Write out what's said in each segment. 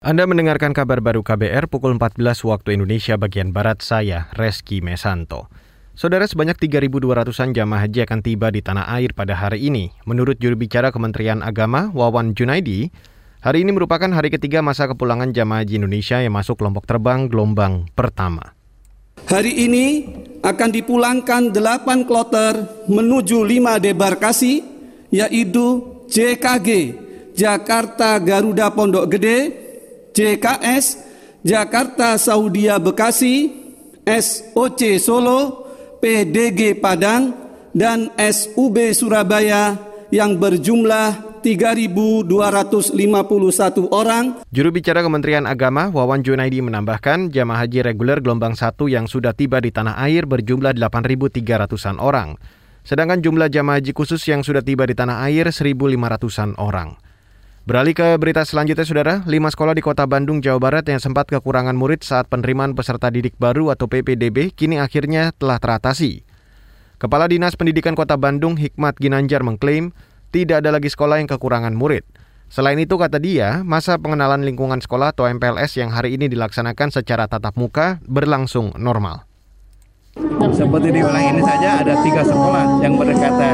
Anda mendengarkan kabar baru KBR pukul 14 waktu Indonesia bagian Barat saya, Reski Mesanto. Saudara sebanyak 3.200-an jamaah haji akan tiba di tanah air pada hari ini. Menurut juru bicara Kementerian Agama, Wawan Junaidi, hari ini merupakan hari ketiga masa kepulangan jamaah haji Indonesia yang masuk kelompok terbang gelombang pertama. Hari ini akan dipulangkan 8 kloter menuju 5 debarkasi, yaitu JKG, Jakarta Garuda Pondok Gede, JKS Jakarta Saudia Bekasi, SOC Solo, PDG Padang, dan SUB Surabaya yang berjumlah 3.251 orang. Juru bicara Kementerian Agama Wawan Junaidi menambahkan jamaah haji reguler gelombang 1 yang sudah tiba di tanah air berjumlah 8.300-an orang. Sedangkan jumlah jamaah haji khusus yang sudah tiba di tanah air 1.500-an orang. Beralih ke berita selanjutnya, Saudara. Lima sekolah di kota Bandung, Jawa Barat yang sempat kekurangan murid saat penerimaan peserta didik baru atau PPDB kini akhirnya telah teratasi. Kepala Dinas Pendidikan Kota Bandung, Hikmat Ginanjar, mengklaim tidak ada lagi sekolah yang kekurangan murid. Selain itu, kata dia, masa pengenalan lingkungan sekolah atau MPLS yang hari ini dilaksanakan secara tatap muka berlangsung normal. Seperti di wilayah ini saja ada tiga sekolah yang berdekatan.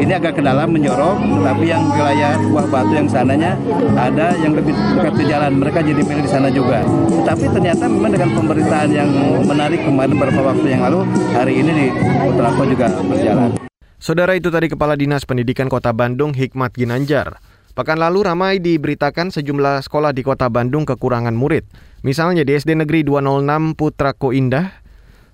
Ini agak ke dalam menjorok, tetapi yang wilayah buah batu yang sananya ada yang lebih dekat ke jalan. Mereka jadi pilih di sana juga. Tapi ternyata memang dengan pemberitaan yang menarik kemarin beberapa waktu yang lalu, hari ini di Putrako juga berjalan. Saudara itu tadi Kepala Dinas Pendidikan Kota Bandung Hikmat Ginanjar. Pekan lalu ramai diberitakan sejumlah sekolah di Kota Bandung kekurangan murid. Misalnya di SD Negeri 206 Putrako Indah,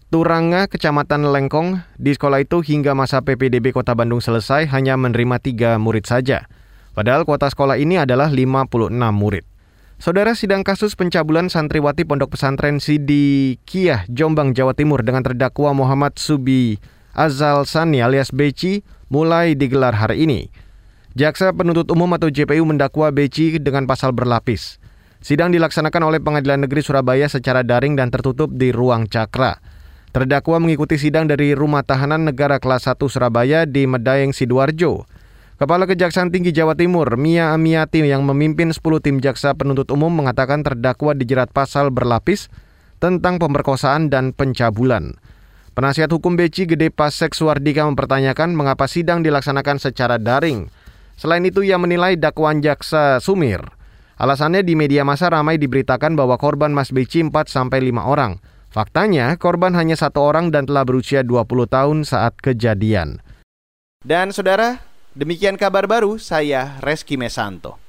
Turanga, Kecamatan Lengkong, di sekolah itu hingga masa PPDB Kota Bandung selesai hanya menerima tiga murid saja. Padahal kuota sekolah ini adalah 56 murid. Saudara sidang kasus pencabulan santriwati Pondok Pesantren Sidi Kiyah, Jombang, Jawa Timur dengan terdakwa Muhammad Subi Azal Sani alias Beci mulai digelar hari ini. Jaksa penuntut umum atau JPU mendakwa Beci dengan pasal berlapis. Sidang dilaksanakan oleh Pengadilan Negeri Surabaya secara daring dan tertutup di ruang cakra. Terdakwa mengikuti sidang dari Rumah Tahanan Negara Kelas 1 Surabaya di Medaeng, Sidoarjo. Kepala Kejaksaan Tinggi Jawa Timur, Mia Amiati yang memimpin 10 tim jaksa penuntut umum mengatakan terdakwa dijerat pasal berlapis tentang pemerkosaan dan pencabulan. Penasihat hukum Beci Gede Pasek Suardika mempertanyakan mengapa sidang dilaksanakan secara daring. Selain itu, ia menilai dakwaan jaksa sumir. Alasannya di media massa ramai diberitakan bahwa korban Mas Beci 4 sampai 5 orang. Faktanya, korban hanya satu orang dan telah berusia 20 tahun saat kejadian. Dan saudara, demikian kabar baru saya Reski Mesanto.